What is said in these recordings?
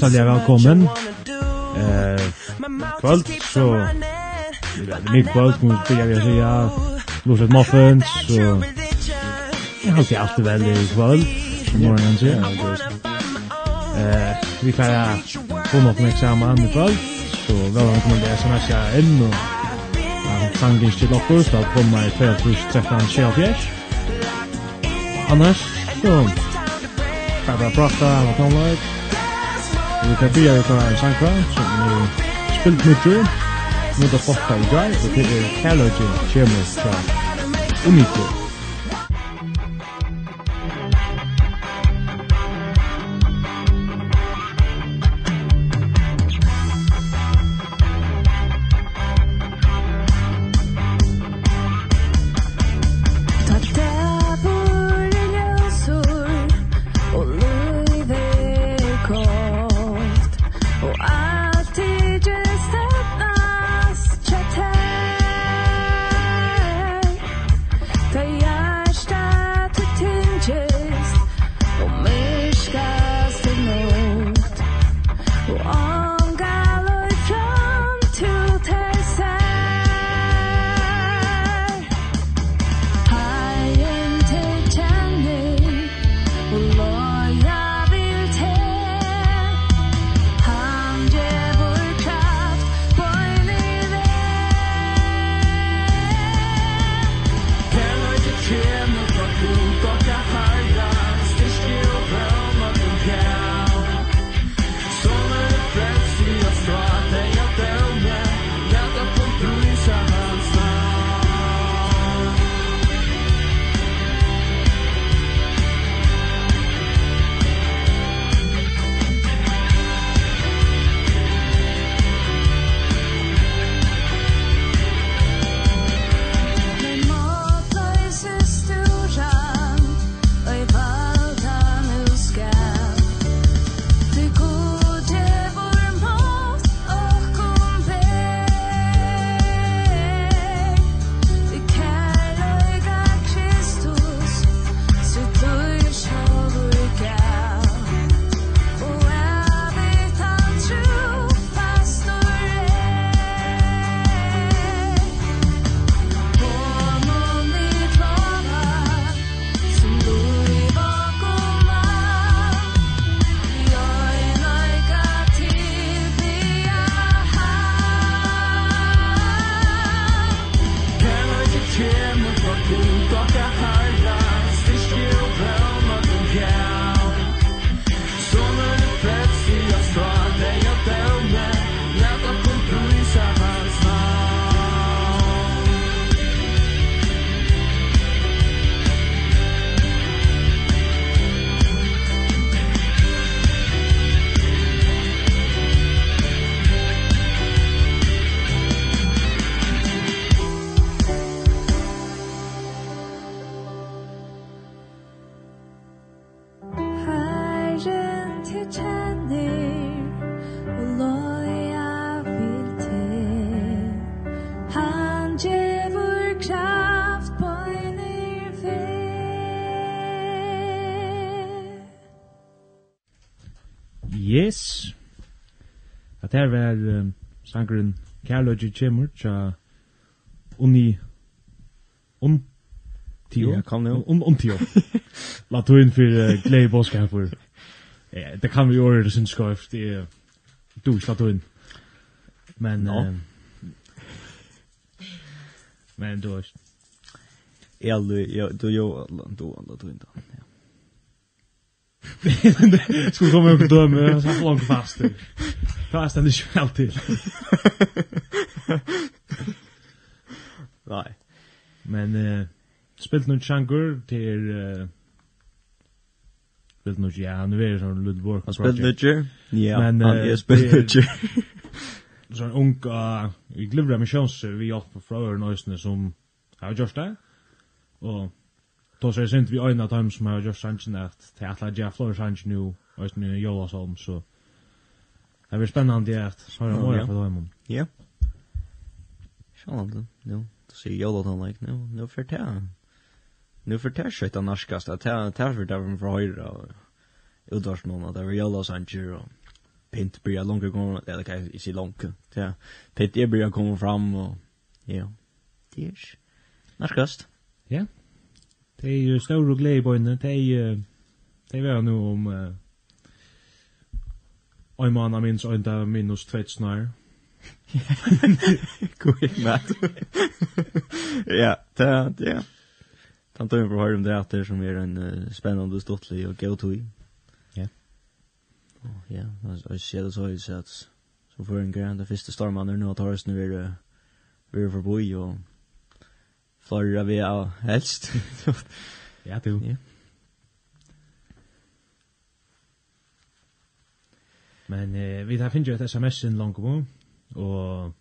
hjertelig velkommen. Eh, kvöld, så... Mye kvöld, må vi spille, jeg sier, Lorset Muffins, så... Jeg har ikke alltid vel i kvöld, som morgenen sier. Eh, vi klarer få noe med eksamen i kvöld, så velkommen til det som jeg skal inn, og sangen til dere, så kommer jeg til 2013 24. Annars, så... Bara prata, alla tonlag. Vi kan byrja ut av en sankra som er spilt mycket. Nu då fatta i gai och det är Hello junto a casa Yes. At her var um, sangren Kærløgje Kjemur tja Unni Un Tio. Ja, kan jo. Un, un Tio. Latuin for uh, Glei Boskapur. Ja, det kan vi gjøre det sin skoif, Det du ikke inn. Men... No. Um, men du har... Ja, du, ja, du, jo, du, du, du, du, du, du, du, du, Skulle komme upp och döma så här langt fast. Fast er det ikke helt till. Nej. Men eh spelat någon changur till eh spelat något ja, nu er det sånn Ludvig. Han spelat något. Ja. Men han är spelat något. Så en ung vi glömde mig chans vi hjälp från Örnösne som har gjort det. Og då så är synd vi öjna dem som har gjort sanchen att det är alla jag flor sanchen nu och sen i Jolasholm så det blir spännande att höra mer från dem. Ja. Spännande. Nu då ser Jolasholm like nu nu för det. Nu för det skit narskast, norskast att det det för det från höjra och utdars någon att det var Jolasholm och Pint blir långt gång eller kan jag sig långt. Ja. Pint är blir komma fram och ja. Det är narskast. Ja. Yeah de står og på i Det är Det är nu om uh, en mann av minst en minus tveit snar. God mat. Ja, det er, ja. Kan du jo høre om det att det som är en uh, spännande stortlig och gøy tog. Ja. Ja, jag ser det så här så att så får en grann det första stormannen nå tar oss nu är vi är forbi och Förra vi är helst. ja, du. Ja. Men eh, vi har finnit ju ett sms in langt om, og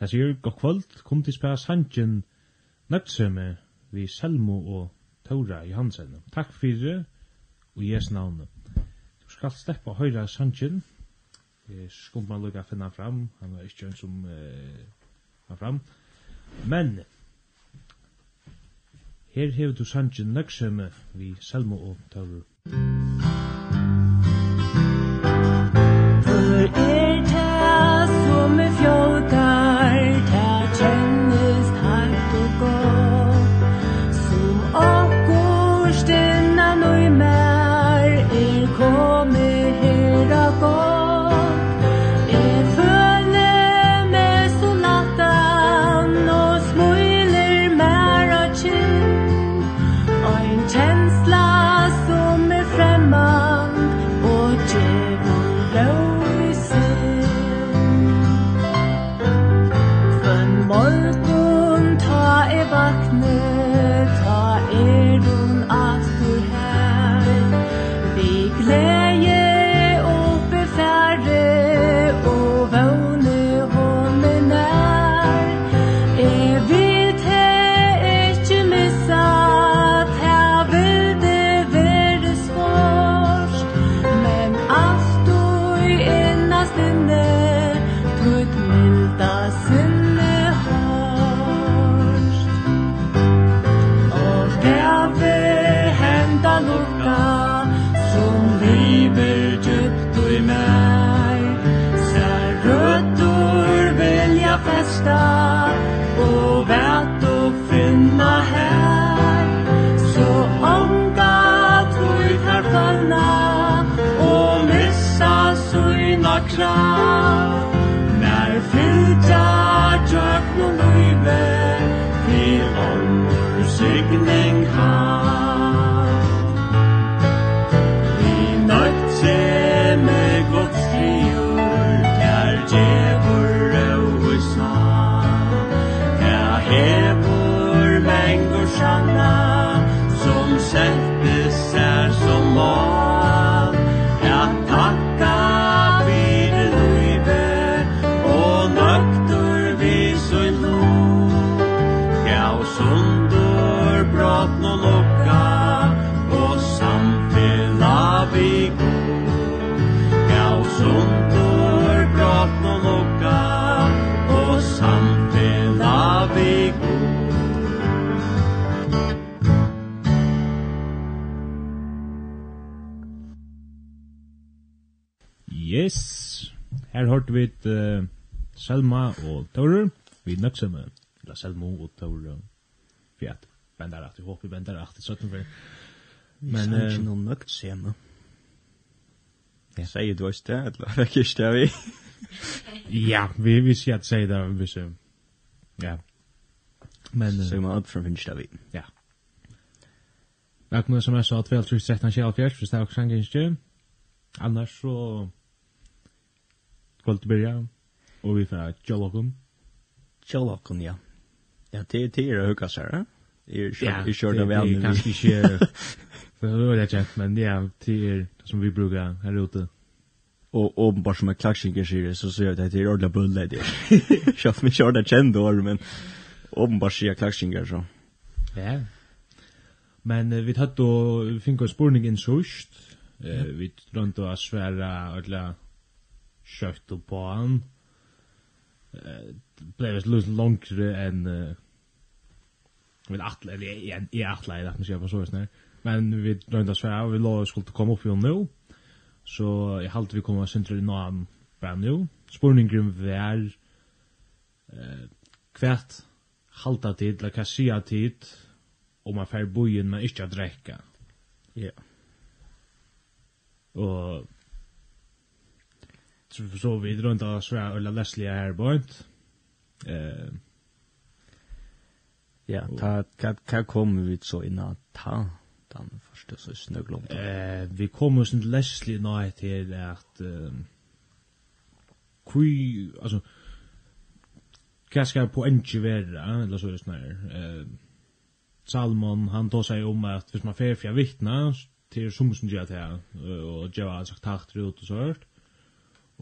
jeg sier god kvöld, kom til spes hangen nøgtsømme vi Selmo og Tora Johansen. Takk fyrir og jes navnet. Du skal steppe og høyre sangen. Eh, skumma lukka finna fram. Han var ikke en som eh, var fram. Men Her hevur du sangin nøgsemi við Selmo og Taurur. hørt vid uh, Selma og Tore, vi nøksemme, eller Selma og Tore, for at bender at, vi håper bender at, så at vi... Men... Vi ikke noen sema. Ja. Sier du også det, eller er ikke det vi? ja, vi vil si at sier det, hvis... Ja. Men... Så man opp fra finnes det vi. Ja. Jeg kommer som jeg sa, 12, 13, 14, hvis det er også en Annars så kvöld byrja, og vi får Jolokon. Jolokon ja. Ja, det är det är höga så här. Jag kör det väl men kanske inte för då är det jätte men ja, det är som vi brukar här ute. Och och bara som en klaxing serie så så jag det är ordla bulle, det. Jag mig kör det känd då men om bara sig så. Ja. Men vi hade då fick en spårning in såst. Eh vi drömde å svære alla kjøtt og på han. Uh, ble vist litt langere enn uh, Men atle, eller jeg, jeg atle jeg atle, jeg og så sånn her. Men vi drøynda sværa, vi lå skulle komme opp jo nå, så jeg halte vi kom og syndra i noen bare nå. Spurningen var uh, kvært halta tid, eller hva sier tid, om man fer bojen, men ikke å drekka. Ja. Yeah. Og så för så vidare runt av svär eller Leslie här bort. Eh Ja, ta kan kan kommer vi så innan ta den första så snöglom. Eh vi kommer sen Leslie när till att kui alltså Hva skal poenget være, eller så er det sånn her, Salmon, han tar seg om at hvis man fer fra vittna, til som som gjør det her, og gjør han sagt takter ut og så hørt,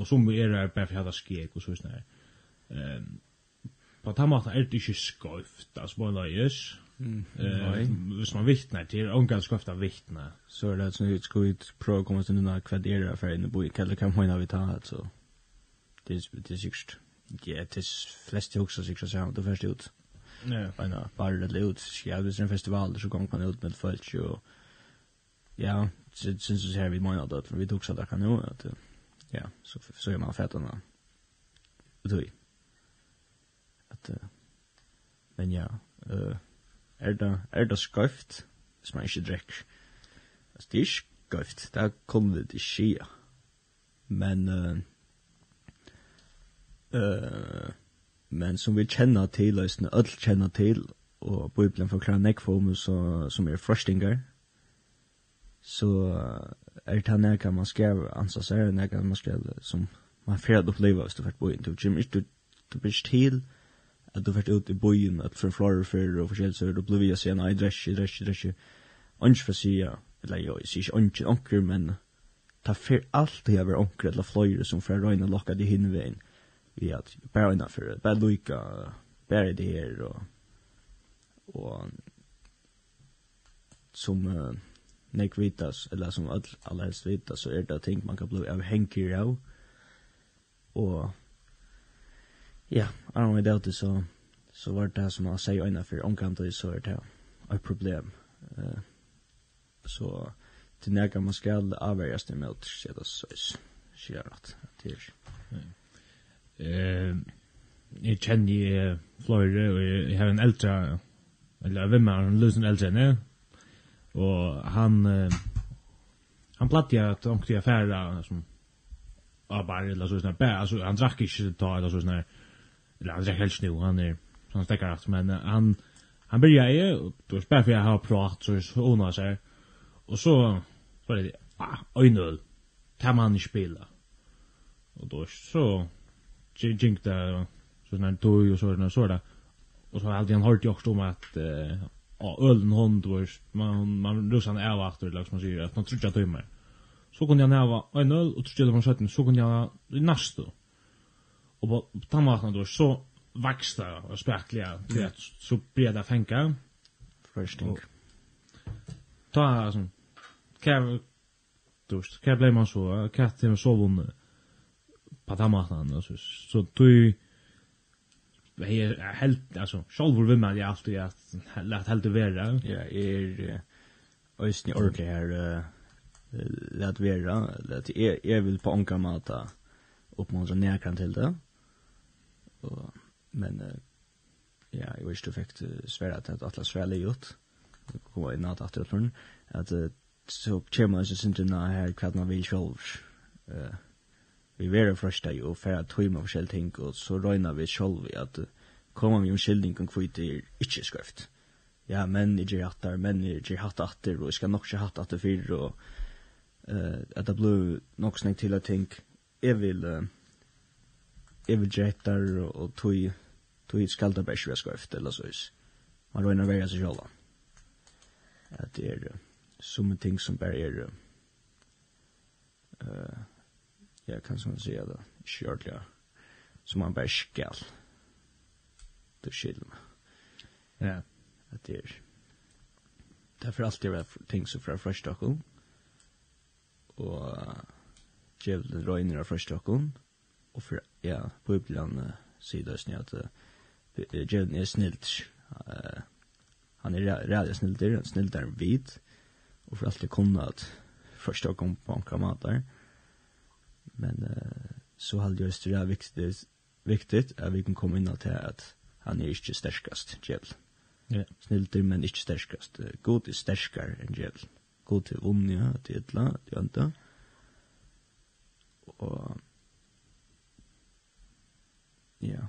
og som er er bare for at skjeg og så sånn Ehm på den måten er det ikke skøyft, altså på en løyes. Mm. hvis man vittnar til ongan skøyft av vittna, så er det sånn ut skøyt prøve å komme til noen hva det er for en bo i kalla kan man vi ta altså. Det er det er sikkert. Ja, det er flest jeg også sikkert sammen, det første ut. Ja. Men bare det ut, ja, hvis det er en festival, så kommer man ut med folk, og ja, det synes jeg vi mener det, for vi tok seg det kan jo, at det ja, så, så är man fettarna. Det är Att, men ja, eh är det, är det skrift som man inte dricker? Alltså, det är skrift, det kommer det till skia. Men, eh eh men som vi kjenner til, og som alle kjenner til, og Bibelen forklarer nekk for oss som er frøstingar, så er det nega man skal ansa seg, er nega man skal som man fyrir oppleva hvis du fyrir boin, du kjem ikke, du blir ikke til at du fyrir ut i boin, at for flore fyrir og forskjell, så du blir via seg, nei, dress, dress, dress, dress, for sia, eller jo, jeg sier ikke ongi onker, men ta fyrir alltid over onker, eller flore som fyrir røyna lokka de hinvein, vi at bare røyna fyrir, bare loika, bare det her, og, og, som, uh, nek vitas, eller som all, alla helst vitas, så er det ting man kan bli avhengig av. Og, ja, I don't know det, så, så var det som man sier øyne for omkant, så er det et problem. Uh, så, til nega man skal avverjas det med, så er det så, sier at, til. Eh, jeg kjenner flere, og jeg har en eldre, eller hvem er en løsen eldre, ne? Og han uh, han platt att at omkring affæra som av bare eller så såna bär alltså han drakk ikke ta eller så såna eller han drakk helst nu han er sånn stekker att men uh, han han började ju då spär for jeg har prat så så hon seg og så var det ah øynøl kan man inte spela och då så jinkta såna tog och såna sådär och så har hade han hört ju också om att ja, ölen hon då man man rusar ner efter liksom man säger att man tror jag timmar. Så kunde jag näva en öl och tror jag man sköt så kunde jag nästa. Och på tamarna då så växte och spärkliga det så blev det fänka. Frösting. Ta alltså kan dust kan bli man så katten så vunnet. på tamarna så så du vad er helt altså, själv vill man ju alltid att lätt helt det vara. Ja, er ösn i ordentlig her här lätt vara lätt är jeg vil på anka mata oppmuntra nekran til det. Og, men ja, jeg vet ikke du fikk svære at det att alla svälla gjort. Gå in at att att att så kommer så synd när här kvart man vil själv. Eh vi vera frøsta jo, for færa tøyma forskjellige ting, og så røyna vi sjolvi at koma vi om skilding om kvitt er ikkje skrøft. Ja, menn er gjer hattar, menn er gjer hatt atter, og jeg skal nok ikke hatt atter fyrir, og uh, at det blir nok snakk til at ting, jeg vil, uh, jeg vil gjer hattar, og tøy, tøy skal det bare ikke skrøft, eller så is. Man røyna vera seg sjolva. At det er uh, som ting som bare er uh, ja, kan som säga det, kjörliga, som man bara skall. Det skiljer mig. Ja. Att det är, därför alltid är ting som för förstakom, och djävulen röjner av förstakom, och för, ja, på ibland sida snö att djävulen är snilt, uh, han är rädd snillt, snillt är vit, och för alltid kunna att förstakom på en kamatar, Men uh, så hade jag det är viktigt, viktigt att vi kan komma in till att han är inte stärkast, djävulen. Yeah. Snilter, men ikke sterskast. God är sterskar än djevel. God til vunnia, til ytla, til anta. Og... Ja,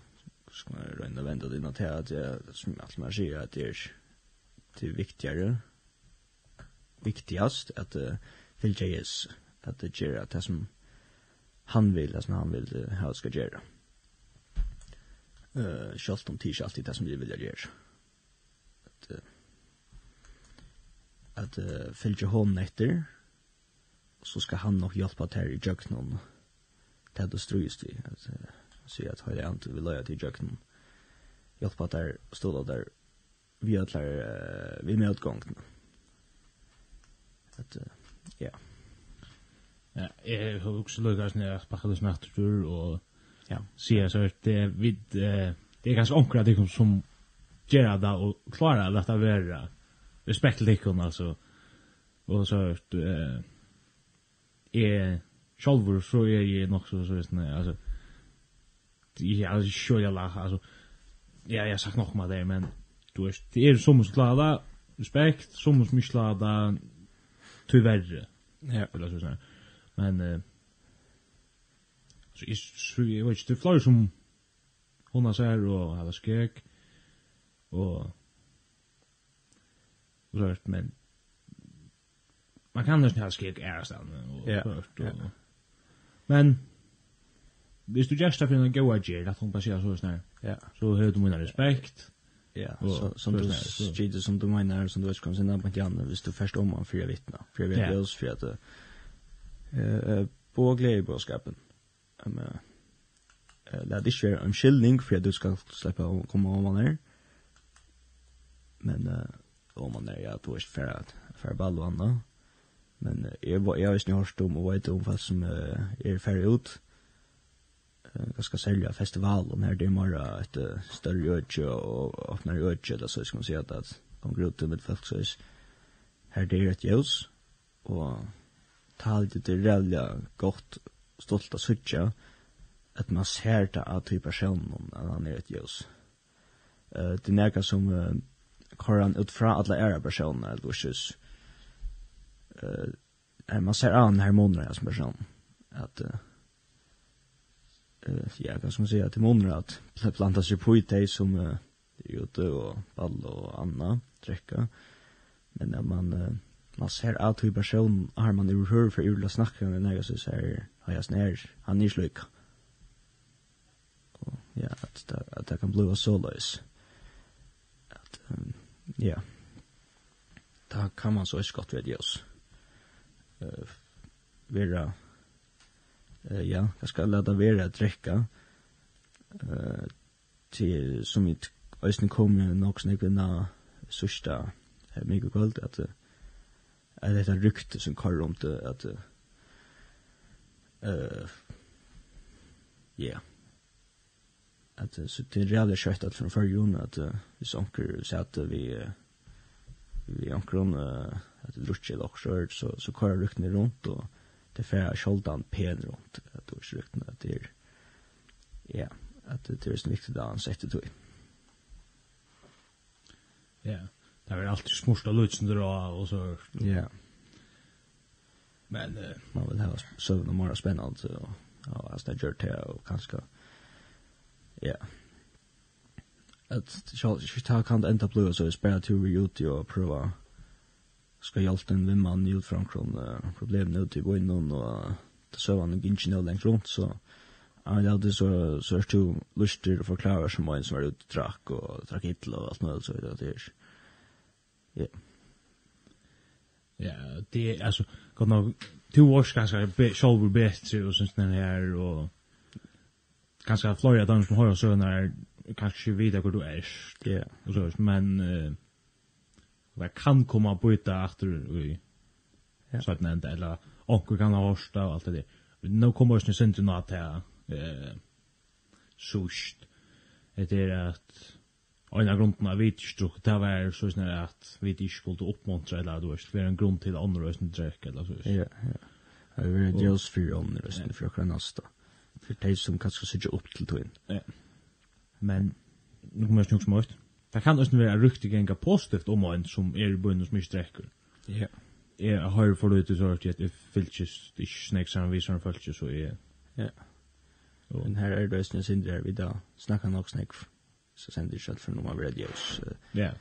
skal man røyna venda det innan til at jeg, som alt man sier, at det er det viktigere, viktigast, at uh, fylgja Jesus, at det gjør at det som han vill alltså han vill ha det ska. Eh uh, schalt om tisch alltid det som vi vill göra. Att uh, att uh, fylja hånden etter, så ska han nok hjälpa til i jöknon. Det då strös vi At, uh, se att höra inte vill lägga till jöknon. Hjälpa där stå där vi alla uh, vi med utgången. Att uh, ja. Yeah. Ja, jeg har også lukket sånn at pakket det snart tur, og ja. sier så at det, vi, det er ganske omkring at det som gjør det og klarer det å være respekt til det, altså. Og så at jeg sjálfur så er jeg nok så, så visst, altså, jeg er sjølja lag, altså, ja, jeg har sagt nok med det, men du vet, det er som som klarer det, respekt, som som ikke klarer det, tyverre. Ja. Eller så sånn. Men eh så är så jag vet inte flyr som hon har säger och har skek och rört men man kan nästan ha skek är stan och rört och men Hvis du gjerst det for en god gjer, at hun baserer så snar, så hører du min respekt. Ja, som du sier, som du mener, som du vet, som du vet, som du vet, som du vet, som du vet, som du vet, som du vet, som du vet, vittna, vet, eh på glädjebudskapen. Ehm eh det är ju en skillning för att du ska släppa och komma om man är. Men eh om man är ja då är för att för ball och andra. Men jag var jag visste ni har stum och vet om vad som är färre ut. Eh Jag ska sälja festival och när det är mera ett större öde och öppnar öde eller så ska man säga att de går ut med folk så är här det är ett ljus och talte det rævlig godt stolt av suttja, at man ser det av typ personen, at han er et jøs. Uh, det er nekka som uh, koran ut fra alla era personer, eller hos Uh, man ser an harmoner som person. At, uh, uh, ja, kan man säga, til måneder at det plantas jo på i deg som uh, Jute og Ball og Anna, drekka, men när man... Uh, man ser alt hur person har man ur hör för urla snacka när jag så säger har jag snär han är sjuk. Ja, att det att det kan bli så lös. Att ja. Då kan man så är skott vid oss. Eh vera eh ja, jag ska låta vera dricka. Eh till som mitt ösnen kommer nog snägna sista mycket kvalt att är det ett rykte som kör runt att eh ja att så det är reellt kött att från förjun att vi sanker så att vi vi ankron att drutje dock så så så kører ryktene runt och det får sköldan pen runt att er ryktene at det är ja att det är så viktigt att han setter tog. Ja. Det var alltid smurst av lutsen där och så. Ja. Men uh, man vill ha så det mer spennende så ja, alltså det gjør det og kanske ja. At jag jag tar kan ända blå så är spela till reut og prova ska hjälpa en vem man ut från från problem nu till gå in och ta så han gick inte längre runt så Ja, det hade så så är lust luster att förklara som en som var ute och drack och drack hittla och allt möjligt så vidare det är Ja. Ja, det är alltså gott nog två års kanske själva bättre och sånt när här och kanske Florida dans som har så när kanske vi där går du är. Ja. Och så men eh vad kan komma på ut efter i så att nämnde eller och kan ha hosta och allt det. Nu kommer oss ni synd till något här eh sust. Det är att en av grunden av vitstruk, det var så sånn at vi ikke skulle oppmuntra eller du vet, det var en grunn til andre røsten drekk eller så. Ja, ja. Det var en dels for andre røsten for akkurat nasta. For de som kanskje sitter opp til tog inn. Ja. Men, nu kommer jeg snakk som høyt. Det kan også være ryktig enga positivt om en som er i bunnen som ikke drekker. Ja. Jeg har forløyt ut hørt at jeg fylkes ikke snakker sammen viser en fylkes så jeg... Ja. Men her er det også en synder vi da snakker nok snakker så sender det ikke for noe av radios. Ja.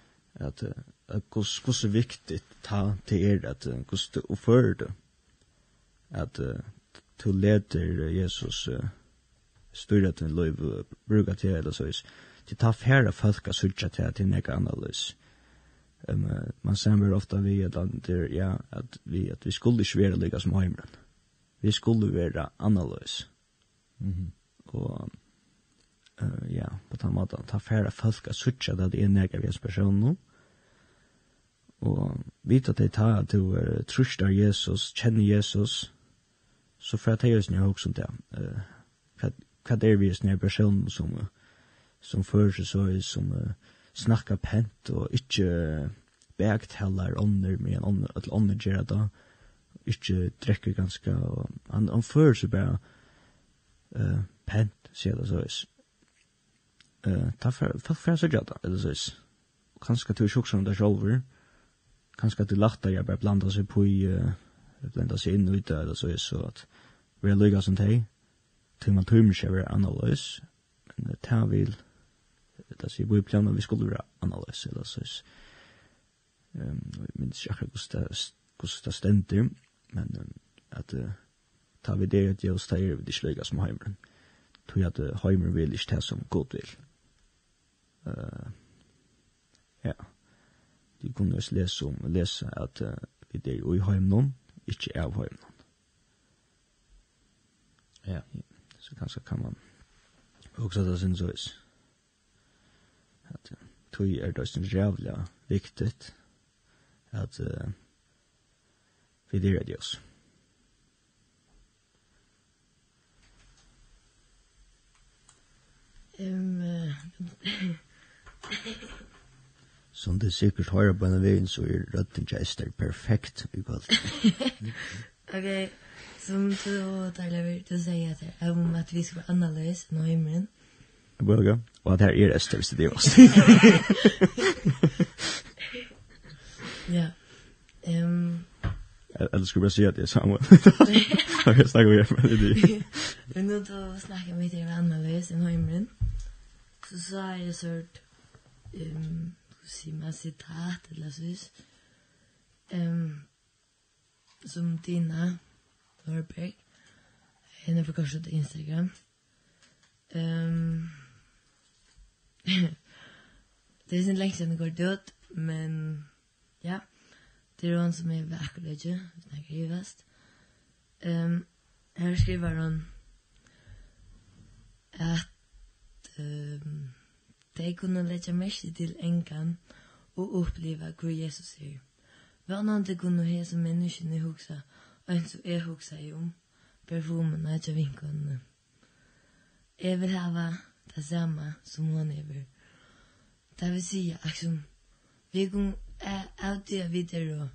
At hvordan er viktig ta til er at hvordan du oppfører det. At du leder Jesus styrer til en løyv bruker til eller så vis. Til ta færre folk og sørge til at det er nekka annerledes. Um, man samver ofta vi at, ja, at, vi, at vi skulle ikke være lykka som heimren. Vi skulle være annerledes. Mm -hmm. Og uh, ja, på den måten, ta færre folk at sutja det er nega vi hans person nå, og vita at de tar at du er trusht av Jesus, kjenner Jesus, så for at jeg er snir hoksom det, uh, hva er vi snir person som, som fører seg så, som uh, snakkar pent og ikkje uh, bægteller ånder med en ånder, at ånder gjør det da, ikke drekker ganske, og han, han fører seg bare uh, pent, sier det så, eh ta för för för så jada eller så kanske till sjukt som där själver kanske till lachta jag bara blanda sig på i blanda sig in ut eller så är så att vi lägger som här till man tömmer sig över analys men det tar vill det ser vi planerar vi skulle göra analys eller så ehm men jag har gustas gustas ständer men att ta vi det att jag stäjer vid de slöga som hemmen tror jag att hemmen vill inte ta som god vill uh, ja, de kunne også lese om, lese at uh, vi er i heimnån, ikke av heimnån. Ja. Så kanskje kan man også ta sin sås. At uh, tog er det sin jævlig viktig at uh, vi er det oss. Um, Som det sikkert hører på en veien, så er rødden kjester perfekt, i kallt. ok, som du taler du sier at her, om at vi skal være annerledes enn høymeren. Jeg bør ikke, og at her er Esther, så det er oss. Ja. Um, Eller skulle bare si at det er samme? är Samuel? Jag snackar med det Men nå då snackar vi til annerledes lös i hemmen. Så så är det sårt øhm, sige mig citat, eller så vis, øhm, som Tina Norberg, henne på korset Instagram. Ehm det er sin lenge siden går død, men ja, det er hun som er ved akkurat snakker i vest. Ehm her skriver hon at ehm um, De kunne leggja mest til engan og oppleva hvor Jesus er. Vannande kunne hese menneskene hugsa, en som er hugsa i om, perfumen og etter vinkonene. Jeg vil hava det samme som hun er. Det vil si, at som vi kunne alltid videre og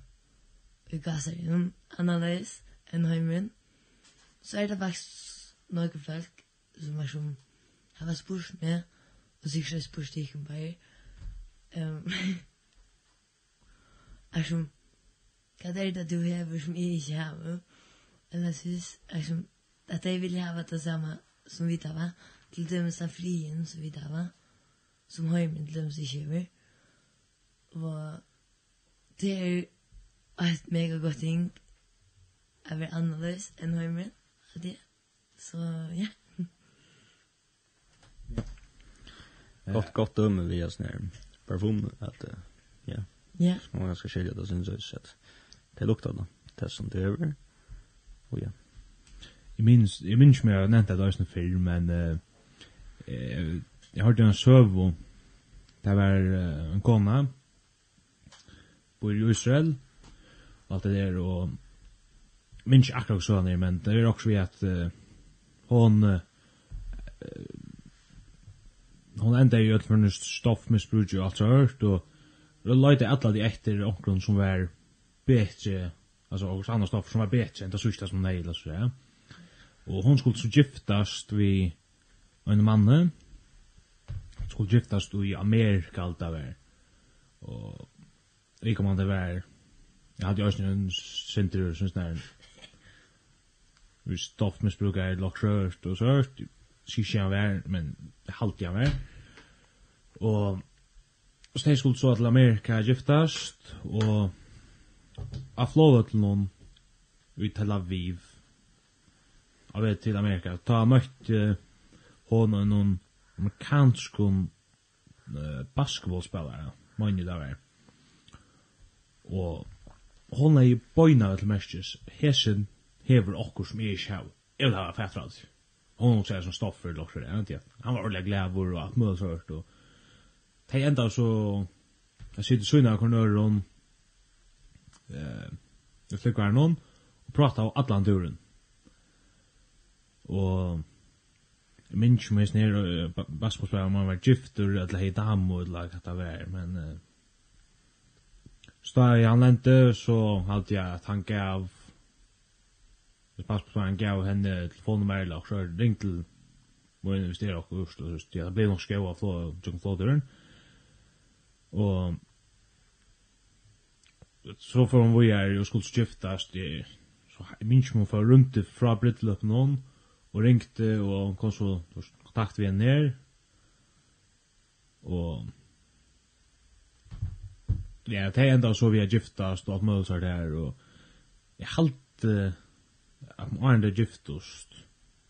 vi gasser innom annerledes enn heimen, så er det faktisk noen folk som er som har spurt meg, Og sikkert det spørste ikke bare. som, hva er det du hever som jeg ikke hever? Eller synes, er som, at jeg vil ha det samme som vi tar, til dem som frien som vi tar, som heimen til dem som ikke hever. Og det er et mega godt ting å være annerledes enn heimen, at det. Så, ja. Yeah. Gott gott döme vi oss när parfym att ja. Ja. Så man ska skilja det sen så att det luktar då. Det som det över. Och ja. Jag minns jag minns mer än det där sen film men eh jag hörde en sövo det var en kona på Israel allt det där och minns akkurat så men det är också vi att hon hon enda i öll förnust stoffmissbruk og allt hørt og leite alla de etter onklun som var betre altså og andre stoff som var betre enn det sørste som nej eller så ja. og hon skulle så giftast vi en man skulle giftast i Amerika alt allt där. og vi kom an det var jeg hadde jo også en sinter sån där. Vi stoffmissbruk er lagt stoffmissbrukar og så hørt sier han vær, men halte han vær. Og så jeg skulle så til Amerika giftast, og jeg flåde til noen i Tel Aviv, jeg vet til Amerika. Ta møtte hon og noen amerikansk uh, basketballspillere, mange der var. Og hon er i bøyna til mestis, hesen hever okkur som er ikke sjau. Jeg vil ha fættra hon också är som stoffer eller så där, inte Han var ordentligt glävor och allt möjligt sånt och det ända så jag sitter så innan kornörer hon eh jag flickar någon och pratar om Atlanturen. Och jag minns ju mig ner basketballspelare man var gifter eller hej dam och lag att det var men eh, Så da jeg han lente, så halte jeg at han gav Så passpersonen gav henne telefonnummer eller så ringt til må investere og kurs og så det ble nok skjøa flå tjokken flådøren og så får hun vi er og skulle skiftast så jeg minns om hun får rundt fra Brittløp noen og ringte og hun kom så kontakt vi henne ned og ja, det er enda så vi er giftast og alt mulig så der og jeg halte om åren det giftust.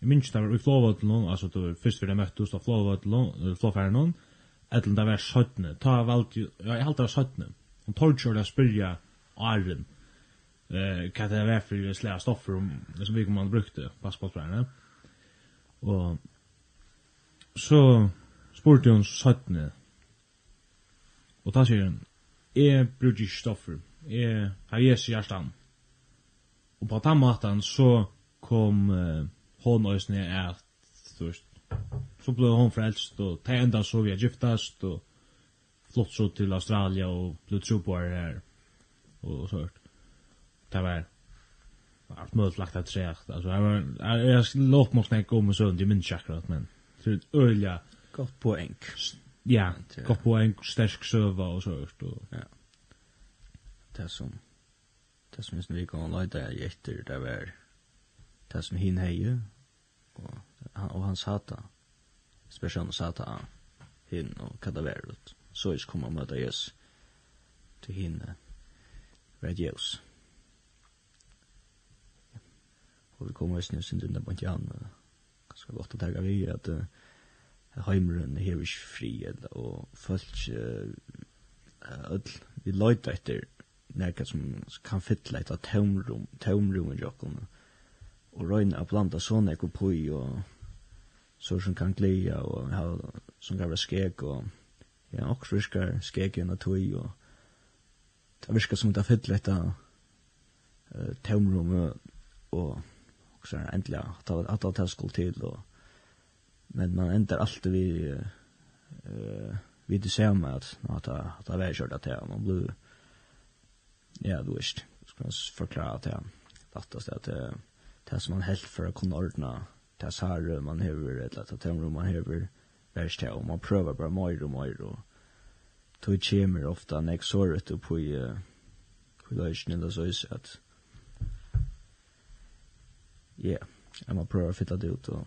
Jeg minns det var i flåvøtlen, altså det var først vi det møttes av flåvøtlen, flåfæren, etter det var 17. Ta valgt, ja, jeg halte det var 17. Hun kjørte å spyrja åren, eh, hva det var for slære stoffer om, som vi kom man brukte, passportfærene. Og så spurte hun 17. Og ta sier hun, jeg bruker ikke stoffer, jeg har jesu hjertan. Ja Og på den måten så kom uh, hon og øysene at, du vet, så ble hon frelst, og det enda så vi er giftast, og flott så til Australia, og ble tro på her her, og så hørt. Det var allt möjligt lagt att säga. Alltså, jag, var, jag, jag låt mig snäcka om och sånt, jag minns akkurat, men så det är ett öliga... Gott poäng. Ja, gott poäng, stärsk söva och sånt. Ja. Det är som det som minst vi kan løyde jeg etter, det var det som hin heie, og, og han sata, spesielt sata hin og kadaverut, så is kom og møte Jesus til hinne, red Jesus. Og vi kommer oss nu sin dunda på ikke han, ganske godt å tagga vi, at uh, heimrun er her ikke fri, og folk, uh, uh, vi løyde etter, nærka som kan fytla et tomrum, tomrum i jokken, og røyna og blanda sånne ekko pui, og så som kan glia, og ha, som kan være skek, og ja, og virkar skek gjennom tui, og det virkar som det har fylla et uh, tomrum, og, og så endelig, at alt det skulle til, og, men man endar alltid vi, uh, vi det samme, at, at, at det var kjørt at det, man blir, Ja, du visst. Ska skal förklara att det fattast att det det som man helt för att kunna ordna det sære man hever, eller det rum man hever, värst det, och man prövar bara mer och mer, och tog kjemer ofta nek såret upp i kuløysen eller så is att ja, jeg må prøve å fytte det ut og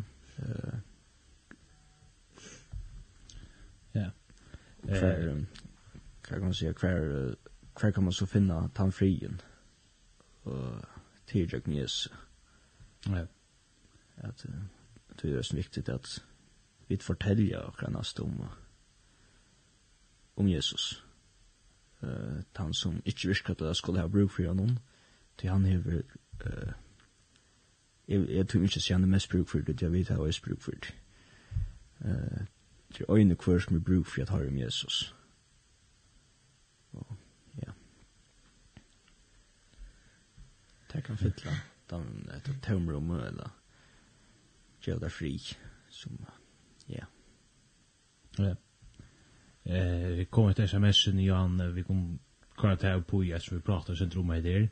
ja hver hva kan man si hver hver kan man så finna tan frien og tidrök med Jesus. Ja. Att det er så viktig at vi forteller och kan oss om om Jesus. uh, han som ikke virker att jag skulle ha bruk for noen til han hever uh, jeg, jeg tror ikke att han är mest bruk for det jeg vet att jag är bruk for det. Eh till øyne kvar som er bruk for at har om Jesus. Det kan fylla den ett tomrum eller göra det fri som ja. Ja. Eh vi kommer till SMS i Johan vi kom kvar att på i så vi pratar sen tror mig där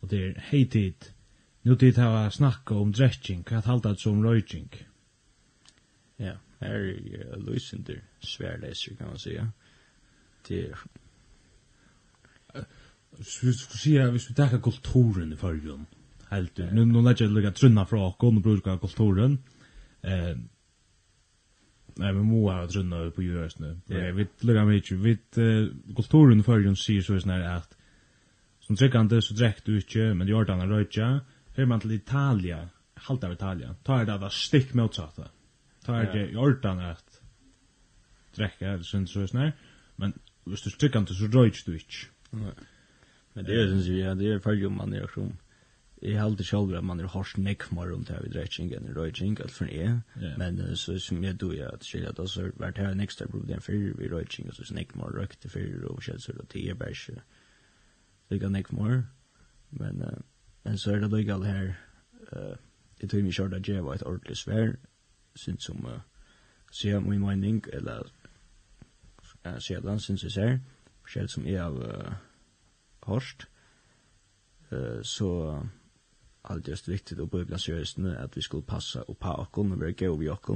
och det är hetit nu tid har snacka om dressing vad det som röjing. Ja, här är lösender svärläser kan man säga. Det vi skulle säga vi skulle kulturen i förgrund. Helt du. Nu nu lägger jag lukka trunna fra och og bruka kulturen. Eh nei, vi må ha trunna på görs nu. Yeah. Vi lukka mig vi kulturen i förgrund sier så sånn här at, som tryckande så drekk du inte, men det er den röja. Hör man til Italia, halta av Italia. Ta det där stikk motsatta. Ta det i ordan att dräcka, det syns så. Men hvis du trykkant så røyts du ikke. Nei. Men det är syns ju ja, det är för ju man är som Jag har alltid själv att man är hårst nekmar om det här vid rättningen och röjtning, allt från er. Men så som jag då är att skilja då så var det här en extra problem för vid röjtning och så nekmar rökte för och källsor och tio bärs. Lika nekmar. Men men så är det då jag här eh det tog mig kört att jag var ett ordentligt svär syns som så jag min mening eller så jag dansens är så som jag hårst, uh, så allt just viktigt å bibeln säger nu att vi skulle passa och på och og være gøy vi och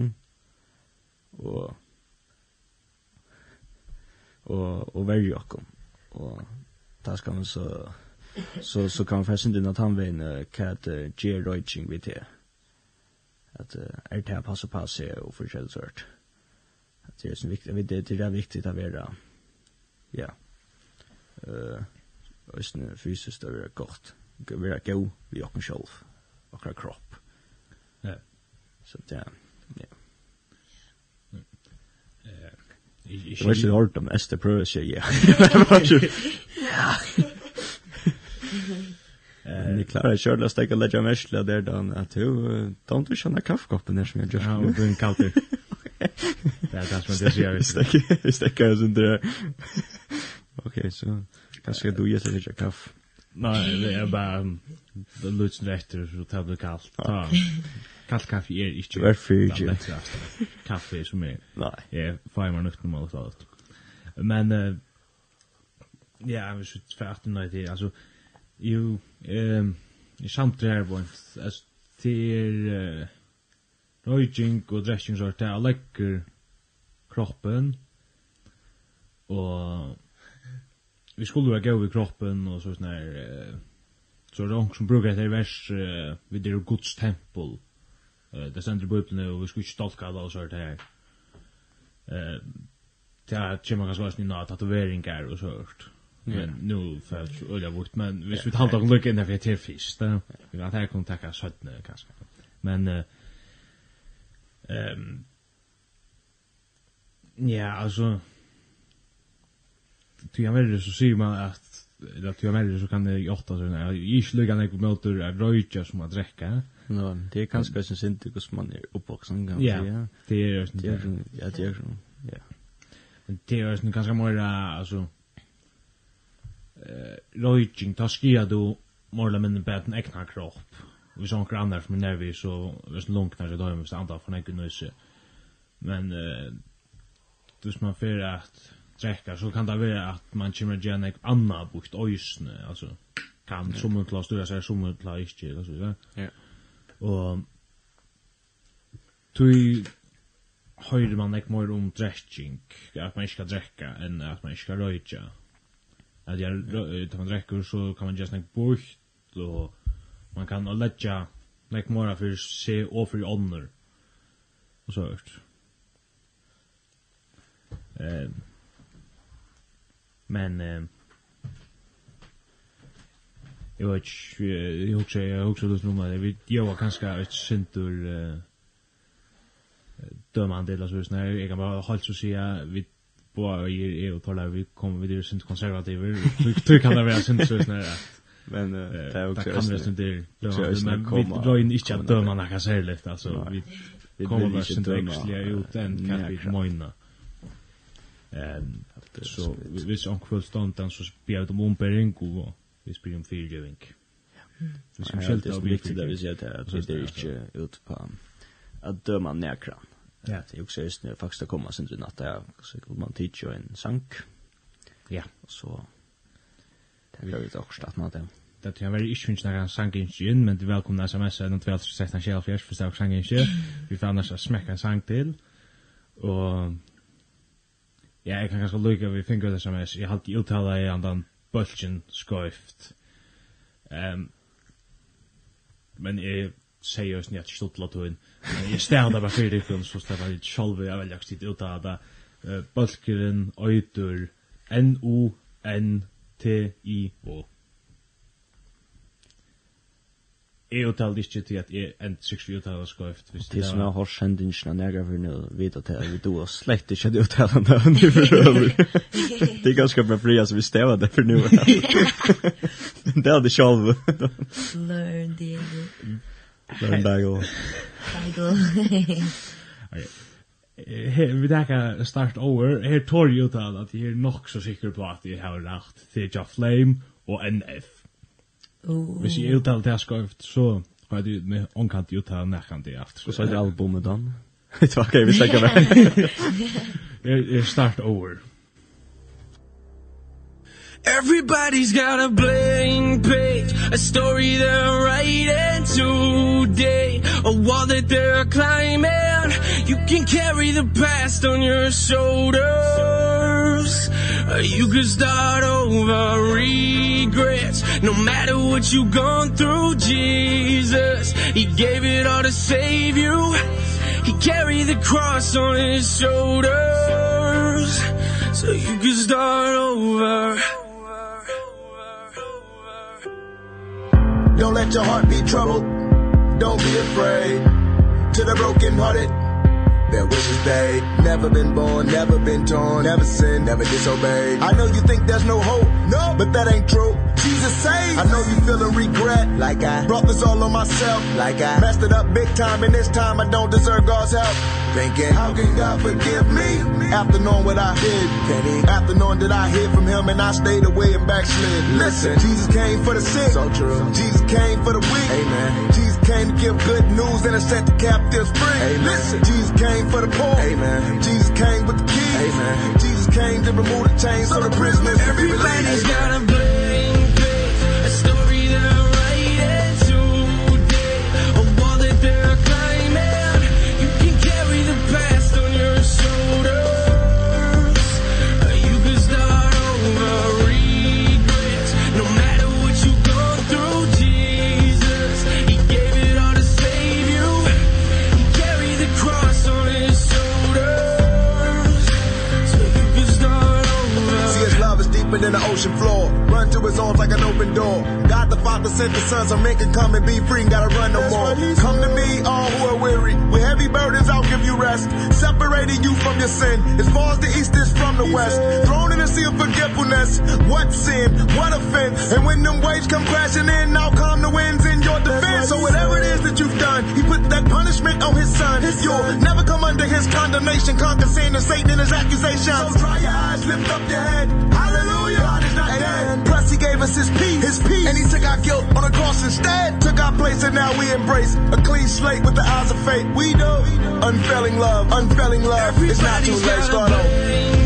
och og och värja och Og där ska man så så så kan man fästa att han vän kat J Roaching vid det. Att er det passa på sig och förskälla sort. Att det är så viktigt det är viktigt att vara ja. Eh Østene fysisk, det er godt. Det er god vi åkken selv, åkken kropp. Ja. Så det er, ja. Jeg vet ikke hørt om Esther prøver seg, ja. Ja. Men jeg klarer ikke å stekke legge av mersle der da, at du, da du kjenner kaffekoppen der som jeg gjør. Ja, og du er kaldt det. Det er det som jeg sier. Jeg stekker, jeg stekker, jeg stekker, Ok, så, kanske du gjør sig lite kaff. Nei, det er bare det lutsen etter så tar det kallt. Ja. Kallt kaffe er inte. Det är fyrigt. Kaffe som er. Nei. Jag får mig nog normalt alt. Men ja, vi skulle färdigt när det alltså ju ehm i samtid här var inte alltså till Røyking og dressing så det er lekker kroppen og vi skulle vara gå i kroppen och så sån här så det som brukar det vers vid det Guds tempel. Eh det ständer på öppna och vi skulle inte tolka alla så här. Eh det här kommer ganska snart några tatueringar och så hört. Men nu för att öliga vart men vi skulle hålla och lucka in där för till fisk. Vi har här kontakta sötne kanske. Men eh ehm Ja, alltså till han väljer så ser man att att till han väljer så kan det jotta så där. I slugan jag motor är röjtja som att dricka. No, det är kanske som synd hos man er oppvoksen kan man säga. Det är det är ja det är ja. Men det är sånn ganske mer alltså eh röjtjing tar skia då morla men på den egna kropp. Vi såg några som är nervis så visst långt när det då måste anta från en kunde Men eh dus man för att drekka så kan det være at man kommer att göra anna bukt øysene, altså, kan yeah. som en klass du säger som en klass inte och så vidare. Ja. Och tui høyrir man ekki meir om drekking, at man ikke skal drekka enn at man ikke skal røyja. At jeg, da man drekker, så kan man just nek bort, og man kan allegja nek meira fyrir se og fyrir ånder. Og så hørt. Eh, Men eh Jag vet jag också jag också då nu men vi jag var kanske ett syntur eh dömande eller så snär jag kan bara hållt så säga vi på i EU talar vi kommer vi det syns konservativa tror kan det vara syns så snär men det är också kan det inte det men vi drar in inte att döma några särskilt alltså vi kommer bara syns inte ut än kan vi mena Ehm så vi så kväll stånd den så spelar de om bering och vi spelar om fyrgivning. Ja. Vi ska skälta det viktigt där vi ser att det är inte ut på att döma näkra. Ja, det är också just nu faktiskt att komma sen till natta så kan man titta en sank. Ja, så det blir det också att man det det jag var ikke finnes noen sanginnsyn, men du velkomna sms er noen 12.16.24, hvis det er sanginnsyn. Vi får annars smekka en sang til, og Ja, jeg kan kanskje lykke vi finner det sms. Jeg har halte uttala i andan bølgen skøyft. Um, men jeg sier jo snitt at jeg stod til at hun. Jeg stedde bare fyrir ikon, så stedde jeg sjolv jeg veldig aktivt uttala det. Uh, Bølgeren, øyder, N-O-N-T-I-O. Jeg uttaler ikke til at jeg en sikkert uttaler skøyft. Det som jeg har kjent ikke når jeg har nå vet at jeg du har slett ikke det uttaler navn i forhøver. Det er ganske bra fri, altså vi stever det for nå. Det er det selv. Learn det. Learn det gå. Vi tackar start over. Her tar jeg uttaler at jeg er nok så sikker på at jeg har rätt til Jeff Flame og NF. Oh. Hvis jeg uttaler det skøyft, så har jeg med omkant uttaler nærkant det alt. Og så er det albumet da. Det var ikke, vi snakker med. Jeg start over. Everybody's got a blank page A story they're writing today A wall that they're climbing You can carry the past on your shoulders curse You could start over regrets. No matter what you've gone through, Jesus He gave it all to save you. He carried the cross on his shoulders. So you could start over. Don't let your heart be troubled. Don't be afraid. To the broken hearted There was they Never been born, never been torn Never sinned, never disobeyed. I know you think there's no hope No, but that ain't true. Jesus saves I know you feeling regret Like I brought this all on myself Like I messed it up big time And this time I don't deserve God's help. Thinking, how can God forgive me? After knowing what I did Can he? After knowing that I hid from him And I stayed away and backslid. Listen, Jesus came for the sick. So true. Jesus came for the weak. Amen. Jesus came to give good news and to set the captives free Amen. listen Jesus came for the poor Amen. Jesus came with the keys Amen. Jesus came to remove the chains so the prisoners every ladies got a how we embrace a clean slate with the eyes of faith we know unfailing love unfailing love Everybody's it's not too late. Start over.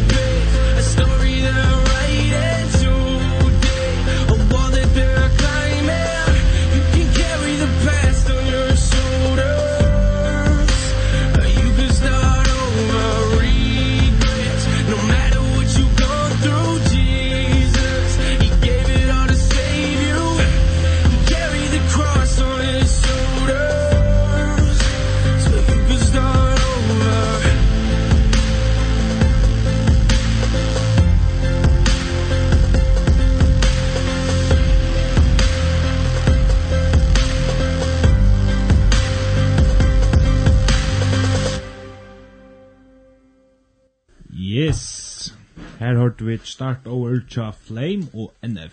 start with start over tja flame og NF.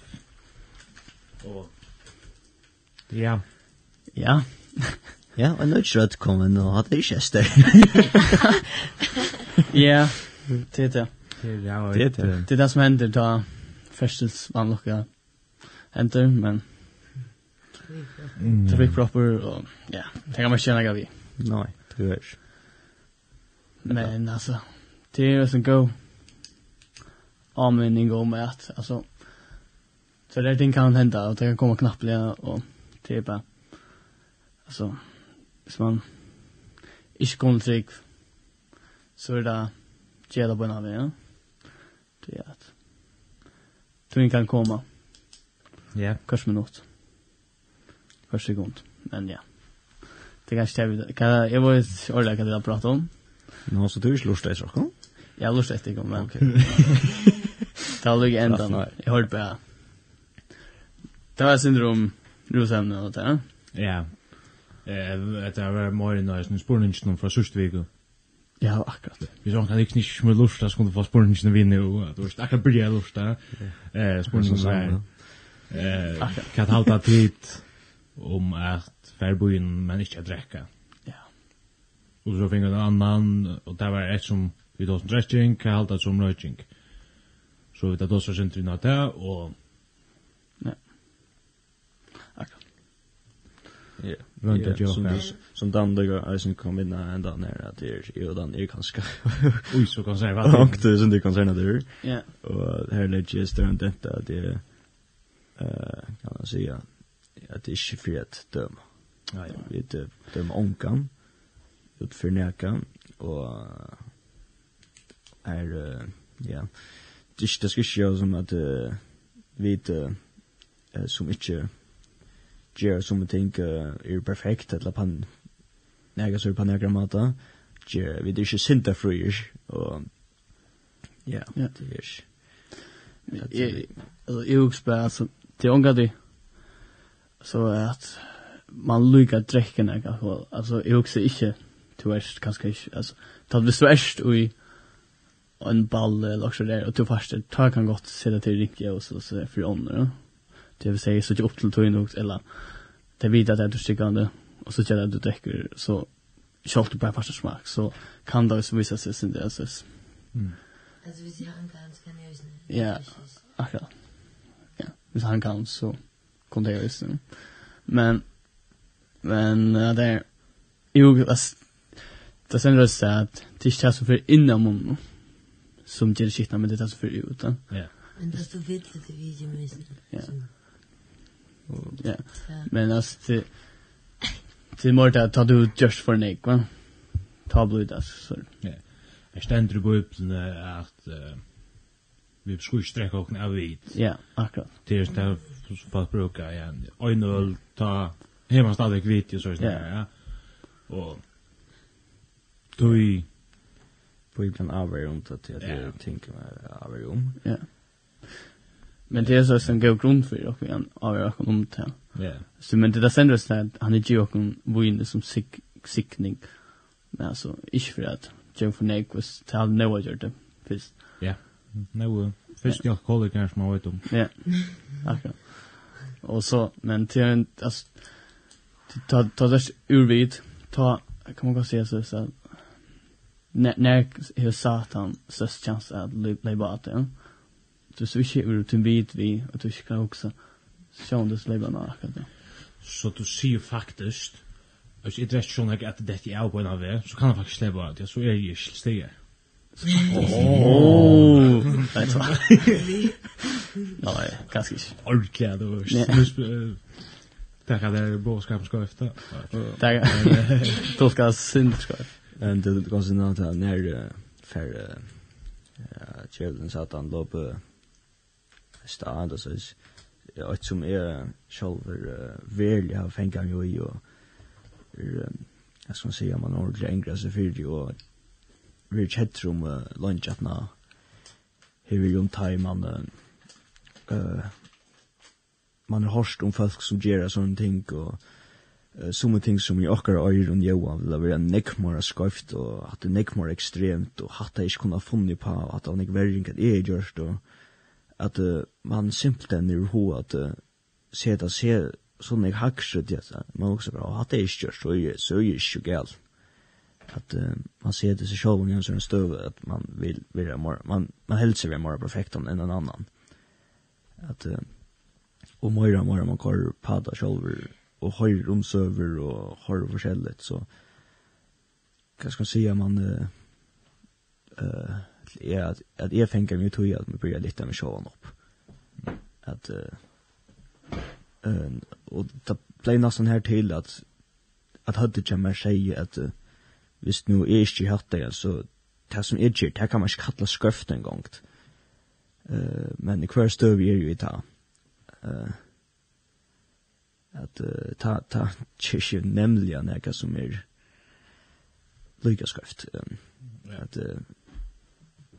Og Ja. Ja. Ja, og nå tror jeg at kom en og hadde ikke hester. Ja, det er det. Det er det. Det er det som hender da førstes vannlokka hender, men det blir proper, og ja, det kan man ikke gjerne gav i. Nei, det er ikke. Men altså, det er jo sånn god användning om att alltså så där ting kan hända och det kan komma knappliga och typ alltså hvis man ikke kommer trygg så er det gjelder på en något ja. Det er at ting kan komma. Ja. Kanske minutt kanske sekund men ja. Det kanske jag kan jag var ett ordentligt att prata om. Nå så du ikke slurst dig så, kom? Jag har lust etter, men... Okay. Det har ligget enda nå. Jeg hørte på, ja. Det var syndrom rosemne og det, ja? Ja. Det har vært mer enn jeg spurte ikke noen fra Sørstvig. Ja, akkurat. Vi sånn kan ikke ikke med lufta, så kunne du få spurte vinne, og du vet, akkurat bryr jeg lufta. Spurte ikke noen akkurat. Kan halta tid om at færbojen, men ikke at drekka. Ja. Og så finner en annan, og det var et som vi tog som drekking, kan halta som røyking. Ja så vi tar då så syns det det og... Akkurat. Ja. Runt det jag som den där som kom in ända ner att det är ju den är ganska oj så kan säga vad det är som det kan säga det. Ja. Och här lägger just runt detta att det eh kan man säga att det är ju för att döma. Ja, ja. Vi dömer onkan ut för näkan och är ja det det ska ju som att uh, vet uh, som inte ger som att tänka är perfekt eller pan näga så på några mata ger vi det är ju synda frier och ja. det är ju alltså jag uppspär så det unga det så att man lukar dräcken alltså jag också inte du är kanske inte alltså tar du svärst och en ball eller också där och du först ta kan gott se det till Ricky och så så för andra. Det vill säga så att upp till tog in eller det vet att det är stickande och så känner du dricker så kört du bara första smak så kan det också visa sig sin det alltså. Mm. Alltså vi ser en kan kan ju inte. Ja. Akkurat. Ja, hvis han kan så kom det ju sen. Men men uh, där ju det sen röst att det känns för innan munnen som ger shit men det tas för ut. Ja. Men det står vitt det vi ju minst. Ja. Ja. Men att till morta ta du just för nek va. Ta blod det så. Ja. Jag ständer på upp att vi skulle sträcka och av vit. Ja, akkurat. Det är det fast bruka igen. Oj nu ta hemma stadigt vitt så så ja. Och Tui Bibeln avver om det till att det tänker man avver om. Ja. Men det är så som gav grund för och vi avver om det. Ja. Så men det där sen röst att han är ju och en vinn som sick. Men alltså ich för att jag för nej was tell no what you're det. Fist. Ja. No. Fist jag kollar som man vet om. Ja. Akkurat. Och så men till en alltså ta ta det urvid ta kan man gå se så så när när hur satan så chans att bli bata. Så så vi kör till bit vi att du ska också se om det släpper några kan. Så du ser faktiskt Hvis jeg drekker sånn at dette er på en av det, så kan jeg faktisk slippe at jeg så er jeg ikke stiger. Åh, Nej. er sånn. Nei, ganske ikke. Ordentlig, det var ikke. Takk at det er båskapen skal efter. Där. Då ska synd ska efter. Men det går sen att när för eh children så att han på stad och så är ett som är själver väl jag fängt han ju i och jag ska säga man ordentligt engelska sig för ju och vi chatter om lunch att nå hur vi om time man eh man har hört om folk som gör sån ting och uh, som ting som i okkar øyre og njóa vil vera nekmara skøyft og at det nekmara ekstremt og hatt jeg ikke kunne ha funnet på at det var nek verring at jeg gjørst og at uh, man simpelthen er ho at uh, se det se sånn jeg hakser det man også bra og hatt det ikke gjørst jeg, så er jeg ikke gal. At uh, man ser det seg sjål i en sånn støv at man vil være mer, man, man helser være mer perfekt enn en annan. At uh, og mer og mer man går på det sjål och höjer om söver och har forskjelligt så kan ska säga man eh uh, är att att jag tänker mig tog jag att man börjar lite med showen upp att eh uh, och det play nästan här till att att hade jag mer säga att uh, visst nu är inte hatt det så det som är det det kan man inte kalla skröft en gång eh uh, men i kvar stöv är ju i ta eh uh, at uh, ta ta kyrkje nemlig an eka som er lykka skrift um, at uh,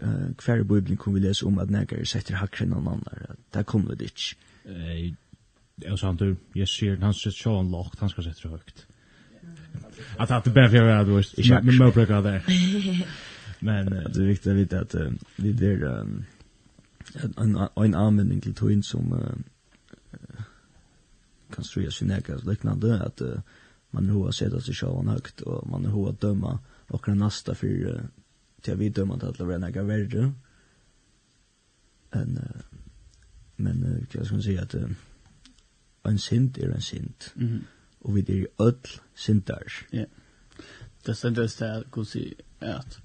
uh, hver i Bibelen kunne vi lese om at nega er setter hakren av annar at det kom vi ditch jeg sa han du jeg sier han sier sjåan lagt han skal sette høyt at at det bæfjer er det vist men må bruka det men det er viktig å vite at vi er en anvending til tøyen som konstruera sin egen liknande att uh, man hur har sett sig själva högt och man hur att döma och kan nästa för uh, till vi döma att det rena går värre en uh, men uh, jag ska säga att uh, en synd är en synd mm -hmm. och vi det är öll syndar ja yeah. det ständer just det här gå sig att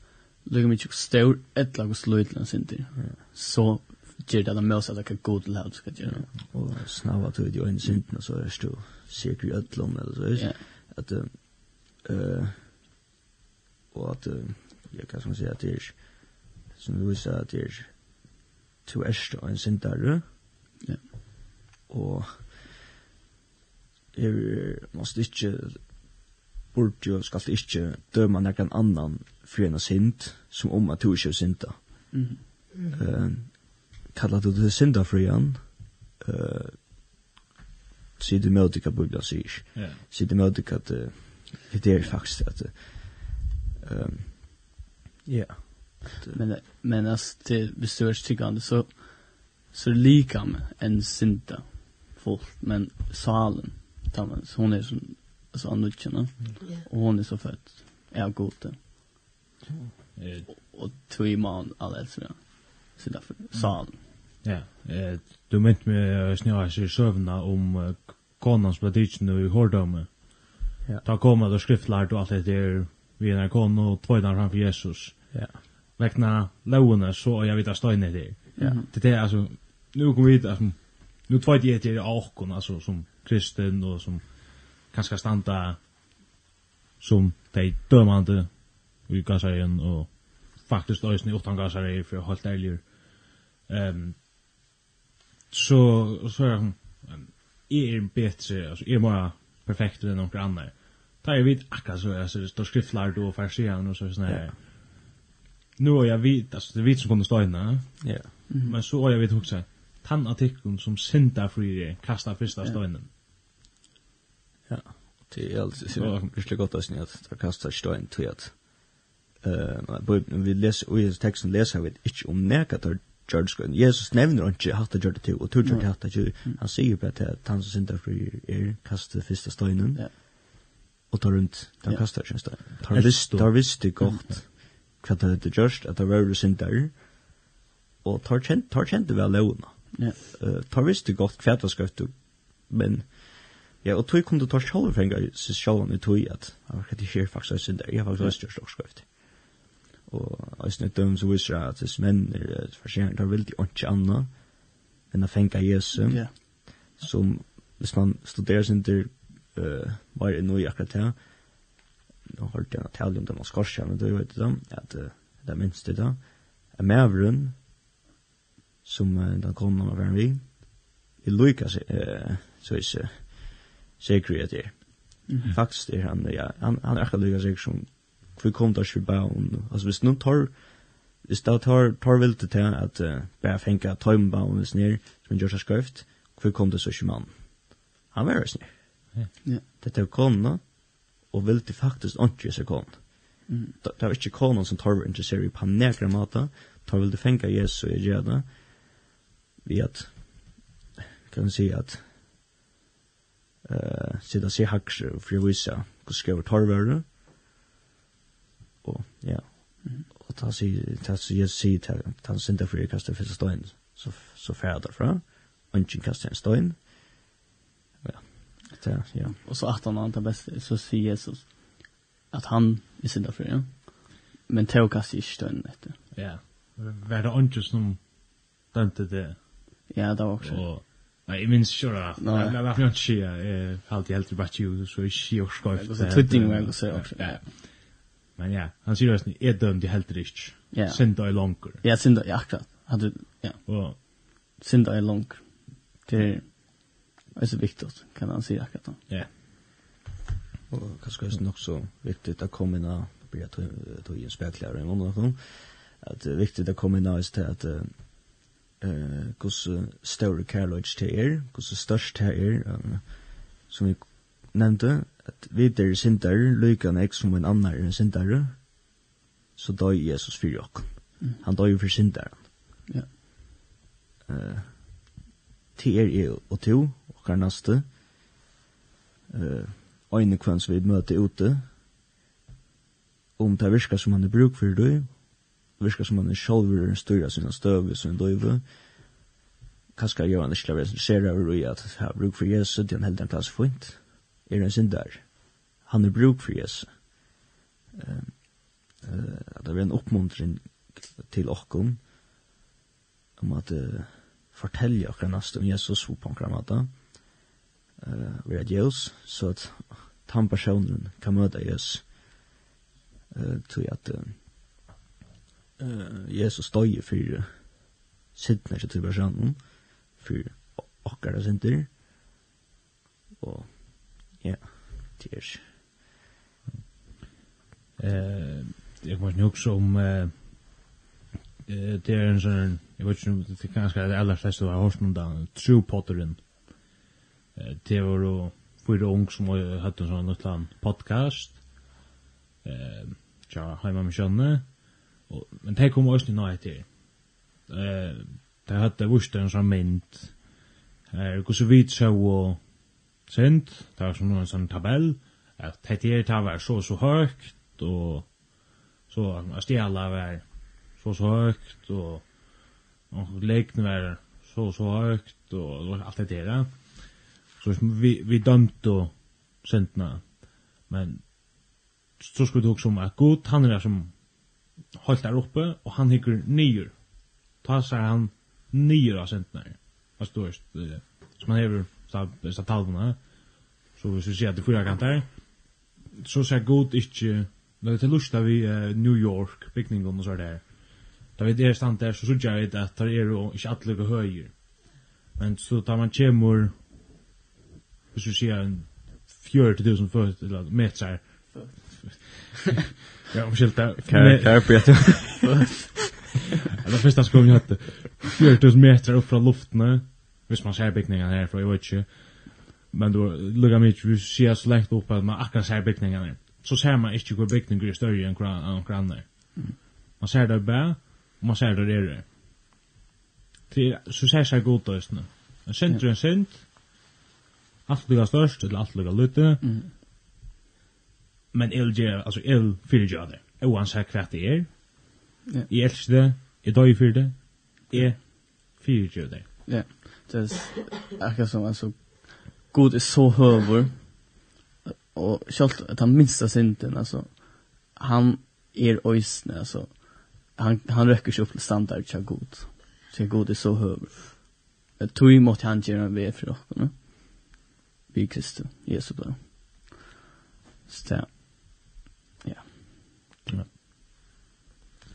Lugga mig stor, ett lag och slå ut lansintir. Så gjør det med oss at det god till att ska göra. Och snabba till ju en og så er det sikker i ødlom, eller så är att og at, att jag kan som si at det er, som vi viser at det er, to två og en syndare. Ja. og er måste ikke, burde jo skal ikke døma nekken annan for en synd som om at du ikke er synda. Mm. -hmm. Uh, kallar du det syndafrian, uh, sier du møte hva Bibelen sier. Sier du møte hva det, det er faktisk at um, ja. Men, men as til, hvis du er stikkende, så, så liker en synda folk, men salen, man, hon er som, så annorlunda yeah. Och hon er så født, er god Eh, och Og, man alle så derfor, salen. Mm. Ja, eh, du ment med snöa sig sövna om konans bladitsen i Hordome. Ja. Ta koma då skriftlärt och allt det där vi när kon och tvådan framför Jesus. Ja. Väckna lovene så jag vet att stöna det. Ja. Det är alltså nu kommer vi att nu två det det och kon alltså som kristen och som kanske standa som de dömande i gasarien och faktiskt ösn i åttan gasarien för helt ärligt. Ehm um, så så är hon är bättre alltså är bara perfekt än någon annan. Ta jag vid akka så är så det står skriftlar då för sig och så såna här. Nu har jag vid alltså det vet som kommer stå inne. Ja. Men så har jag vid också han artikeln som synda för kasta första stenen. Ja. Det är alltså så mycket gott att ni att kasta sten till att eh vi läser och i texten läser vi inte om näkator gjørt skøn. Jesus nevner han ikke hatt det gjør det til, og tog gjør det hatt det til. Han sier bare til at han som synder for er kastet første støynen, og tar rundt, han kastet ikke en støynen. Tar visst, tar visst det godt hva det hadde gjørst, at det var jo synder, og tar kjent, tar kjent det vel lovene. Ja. Uh, tar visst det godt hva det skal skøtt, men Ja, og tog kom du tar sjálfur fengar sig sjálvan i tog at ja, hva det skjer kjer faktisk synder, jeg har faktisk gjørst og skøft og eisne døm som viser at hvis menn er forskjellig, tar veldig ikke anna enn å fenga Jesu, yeah. som hvis man studerer sin der uh, var det noe akkurat her, nå har jeg en tale om det man skorsker, men det vet det, at uh, det er minst det da, er maveren, som uh, den kom når man vi, i Lukas, uh, så er det sikker jeg til. Faktisk er han, ja, han, han er akkurat Lukas sikker som vi kom där ju bara om alltså visst nu tar hvis då tar tar vill til at att uh, bara fänka timebound is ner som gjør seg skrift vi kom det så ju man han var ju ja. Det er kona, og vil til faktisk faktiskt inte kona. kon Mm. Det var ikke konen som tar ikke interessert i panegra mata, tar vel det fenga Jesu i gjeda, vi at, kan si at, uh, sida sig hakser for å vise hvordan skriver tar være, Ja. Og ta sig ta sig jeg sig ta ta senta för kasta för stein. Så så färda fra. Ungen kasta en stein. Ja. Det ja. Och så att han antar bäst så säger Jesus att han är synda för ja. Men tog kasta i stein efter. Ja. Var det ungen som dömde det? Ja, det var också. Och Nei, jeg minns inte det. Nej, jag vet inte. Jag har alltid helt bare tjugo, så jeg är tjugo skojt. Det var så tutting, jag jeg säga också. Ja, ja. Men ja, han sier just är dömd i helt rich. Ja. Sinda i langer. Ja, synda ja, akkurat. Hade ja. Og? synda er lång. Det er så viktig, kan han säga akkurat. Ja. Og kanskje er det nok så viktig å komme in och blir jeg tog i en spelklare eller något at det er viktig å komme inn av til at eh kus större carriage til er, kus størst til er som vi nevnte, at vi der syndare, lykan ek som en annar er en syndare, så døy Jesus for jokken. Mm. Han døy for syndaren. Ja. Uh, til er jeg og to, og hver neste, uh, øyne kvans vi møter ute, om det virker som han er bruk for døy, virker som han er sjolver av sina støv i sin døyve, kanskje gjør han ikke laver sin over i at han bruk for Jesus, det er en heldig en plass fint, er en syndar. Han er bruk for Jesus. Uh, uh, det er en oppmuntring til okkom om at uh, fortelja okra nast om Jesus på en kramata uh, vi er Jesus så at han personen kan møte Jesus uh, til at uh, uh, Jesus døy for sittner til personen for okkara sinter og Ja, det er Eh, jeg må nok om eh det er en sånn jeg vet ikke om det er kanskje det aller fleste har hørt om den True Potteren. Eh, det var jo fyra ung som hadde en sånn utland podcast. Eh, tja heima med kjønne. Men det kom også nå etter. Eh, det hadde vurs en sånn mynd. Eh, hvordan vi så og sint, det var som en sånn tabell, at dette er det var så så høyt, og så at stjæla var så så høyt, og, og lekene var så så høyt, og alt dette her. Så vi, vi dømte sintene, men så skulle det også om at god, han er som holdt der oppe, og han hikker nyer. Ta seg han nyer av sintene, altså du som han hever så talvene, så hvis vi ser til fyra kanter, så ser god ikke, når det er lust av i New York, bygningen og så der, da vi er stand der, så så jeg vet at det er jo ikke atlige høyer. Men så tar man kjemur, hvis vi sier en 40.000 meter, Ja, omskilt där. Kan kan jag peta? Det första skogen hade 4000 meter upp från luften hvis man ser bygningene her, for jeg vet ikke, men du lukka mykje, vi ser så lengt opp at man akkurat ser bygningene her, så ser man ikke hvor bygninger er større enn hver andre. Man ser det bare, og man ser det der. Så ser seg god da, just nu. En synd er en synd, alt lukka størst, eller alt lukka lutte, men jeg vil gjøre, altså jeg vil fyrirgjøre det, uansett hva det er, jeg elsker det, jeg døy fyrir det, jeg fyrirgjøre det. Ja. Det är akkurat som alltså god är så höver och självt att han minsta synden alltså han är ösne alltså han han räcker sig upp till standard så god. Så god är så höver. Det tror ju mot han ger en för oss, va? Vi Kristus, Jesu blod. Så det, ja. Ja.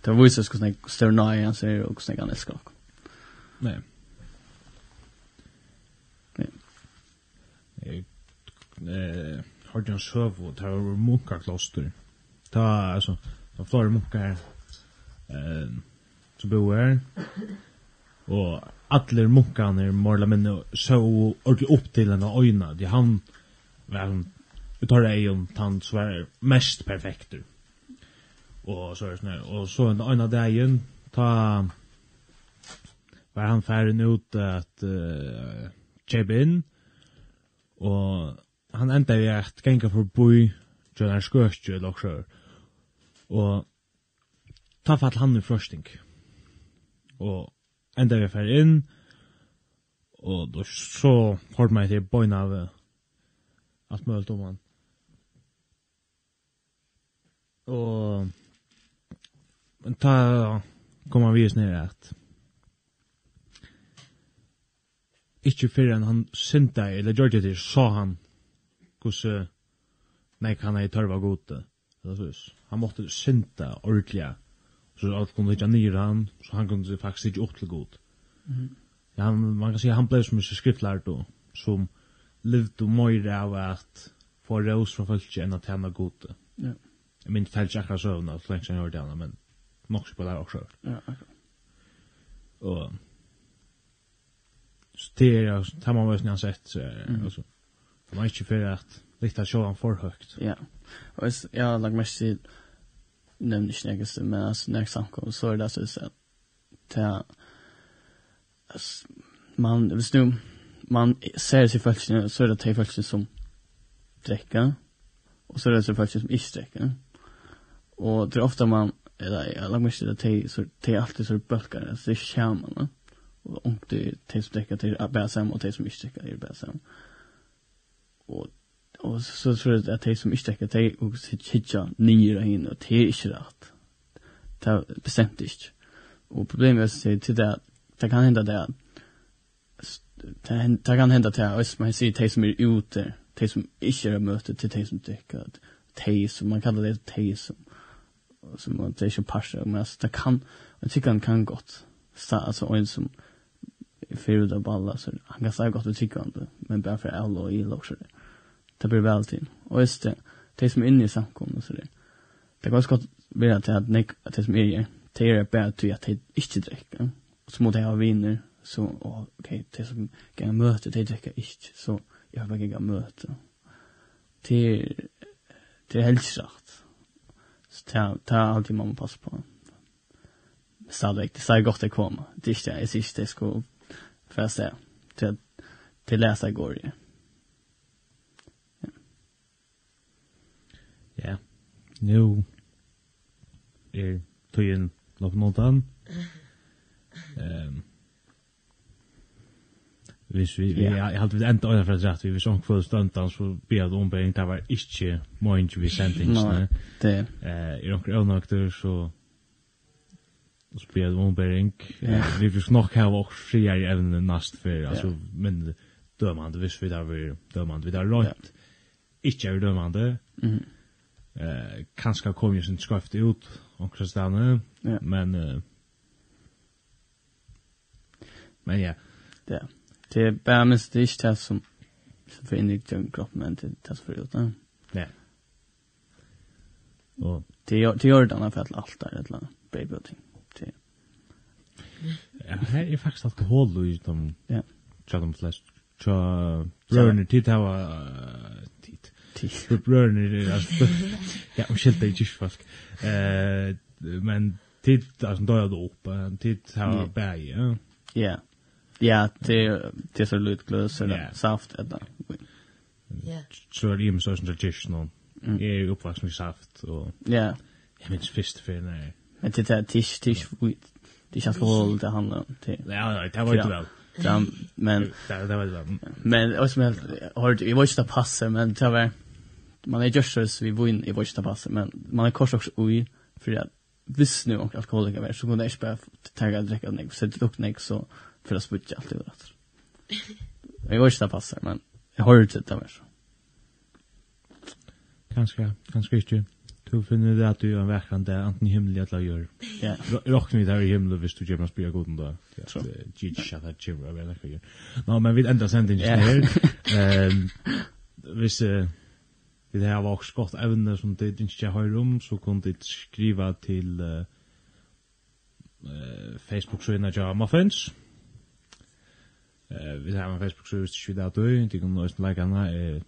Det var ju så skulle snägg störna i hans och snägg han älskar. Nej. eh hade en sjøv och där var munkar kloster. Ta alltså ta flera munkar eh som bor här. Och alla munkarna är måla men så ordentligt upp till en öjna. De han var vi tar det om tant så är mest perfekter. Och så är det sånär. Och så en öjna dagen ta var han färden ut att uh, Jebin og han enda vi at genga for boi Jørgen Skøstjø eller og ta fatt han i frøsting og enda vi fer inn. Og då så hård meg til boina av alt mølt om han og ta kom han vis nere at ikke før han synda, eller gjør det til, sa han hvordan nei kan jeg tørva gode. Han måtte synda ordentlig, så alt kunne ikke nyre han, så han kunne faktisk ikke opp til god. Mm. han, man kan si han ble som ikke skriftlært då, som levde mer av at få rås fra folk enn at tjene gode. Ja. Jeg minns felt ikke akkurat søvnene, så lenge jeg hørte henne, men nok så på det også. Ja, akkurat. Og det er jo, det har man väl sett så er det, altså, det var ikke for at litt av sjåan for högt. Ja. og jeg har lagt mest i nämn ikke något men alltså när samkom så er det altså, det er, altså, man hvis du, man ser seg følelsene, så er det de følelsene som dräcka og så er det de følelsene som ikke dräcka. og det er ofta man eller jeg har lagt mest i det te så te alltid så bulkar så det er skämmen. Mm och det te som täcker till bäsam och te som inte täcker är bäsam. Och och så tror jag att te som inte täcker te och sitt hitcha nio in och det är inte rätt. Det bestämt inte. Och problemet är att det det kan hända det det kan hända det att man ser te som är ute, te som inte är möte till te som täcker te som man kallar det te som som man det är ju passar men det kan jag tycker han kan gott så alltså en som fyrir av balla så han kan säga gott han det men bare for alla og illa också det. Det blir väl till. Och just det, det som är inne i samkommet så det. Det kan går skott blir att att nek att det som är det. Det är bara att jag inte dricker. Och så må jag ha viner så okej okay, det som kan möta det dricker inte så jag vill inte möta. Det är det är hälsat. Så det ta alltid man må passar på. Stadigt, det säger gott det kommer Det är inte, det är inte, det för jag säga. Till, till läsa går ju. Ja. Nu är tydligen något något annat. Ehm Hvis vi, vi yeah. halte vi enda øyne fra rett, vi vi sånn kvöld stundan, så bia det ombering, det var ikke moinj vi sendingsne. No, det. Eh, er onker øvnakter, så spela ombering. Vi fick nog ha och i även näst för alltså men dömande visst vi där vi dömande vi där rätt. Ikke er dömande. Mm. Eh kanske kom ju sin skrift ut och så där nu. Men eh Men ja. Det. Det är bara mest det är det som som för inrikt den kroppen men det tas för ut. Ja. Och det det gör det i alla fall allt där ett eller baby och ting. babybuilding. Ja, her er faktisk alkohol i dem. Ja. Tja de flest. Tja brøderne tid hava... Tid. Tid. Brøderne, altså... Ja, om skilt det ikke faktisk. Men tid, altså, da er det oppe. Tid hava bæg, ja. Ja. Ja, det er så lut glös eller saft, eller... Ja. Så er det jo med sånn som det er kyrkene. Jeg er oppvaksen i saft, og... Ja. Jeg minns fyrst fyrir, nei. Det är tisch tisch det är alkohol det handlar om. Ja, det var det väl. Men det var det väl. Men och som jag har vi var inte passa men det var man är just så vi var i var inte passa men man är kors också oj för att visst nu och alkoholiker var så kunde jag bara ta och dricka nek, så det dock nek, så för att sputja allt över att. Jag var inte passa men jag har det där så. Ganska, ganska inte. Du finner det at du er vekkran det enten himmelig eller gjør. Ja. Rokken vi der i himmelen hvis du gjemmer spyrir god om da. Gigi shat at gjemmer av vekkran gjør. Nå, men vi enda sending just her. Hvis vi har her var godt evne som det ikke har om, så kan du skriva til Facebook-søyna Java Muffins. Vi har en Facebook-søyna hvis du ikke vet at du, kan nå like henne,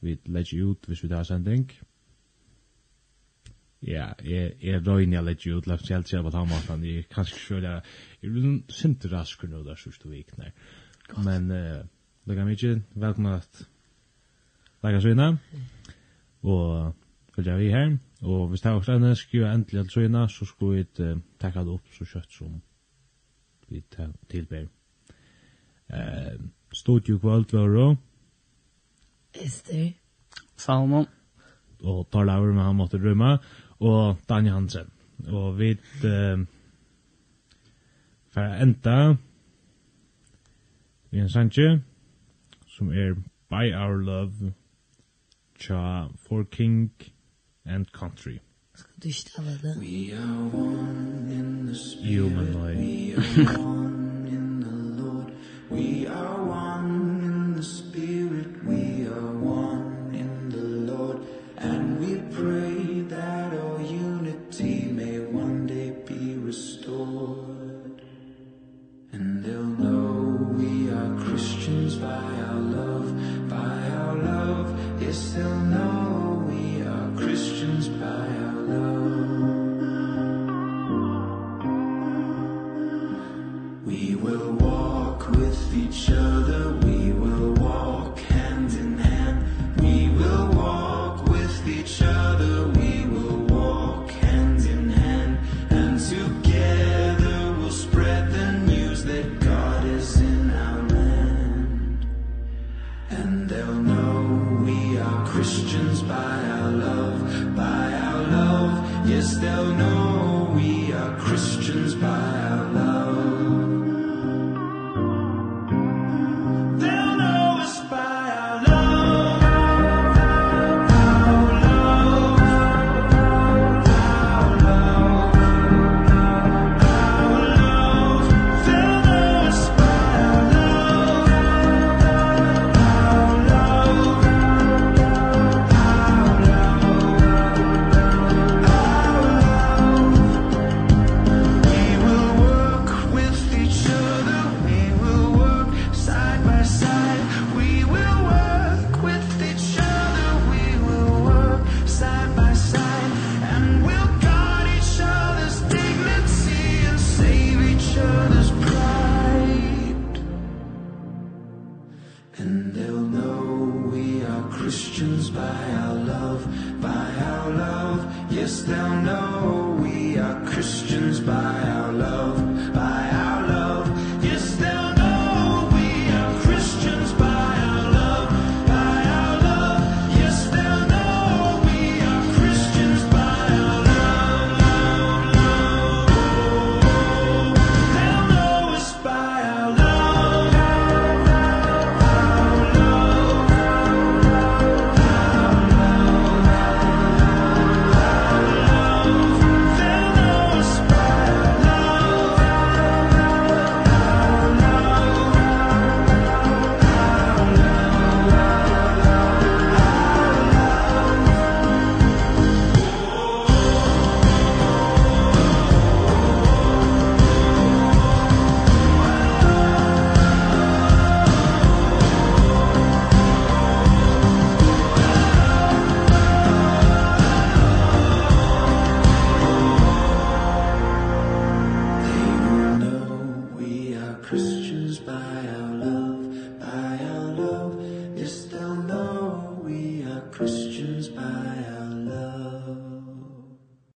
vi legger ut hvis vi har sending. Ja Ja, jeg, jeg røyner jeg litt ut, lagt selv til at han måtte han, jeg kanskje kjører, jeg er en sinte rasker nå der sørste vikene. Men, uh, lukka mykje, velkommen at lukka søyna, og følger vi her, og hvis det er også enda, skriver endelig alt søyna, så skulle vi uh, takka det opp så kjøtt som vi tilber. Uh, Studio kvalt var det, Esther. Salmon. Og tar laver med han måtte rømme, og og Daniel Hansen. Og vi uh, får enda vi en sanje som er By Our Love tja For King and Country. Skal du ikke ta det? Jo, men nei. We are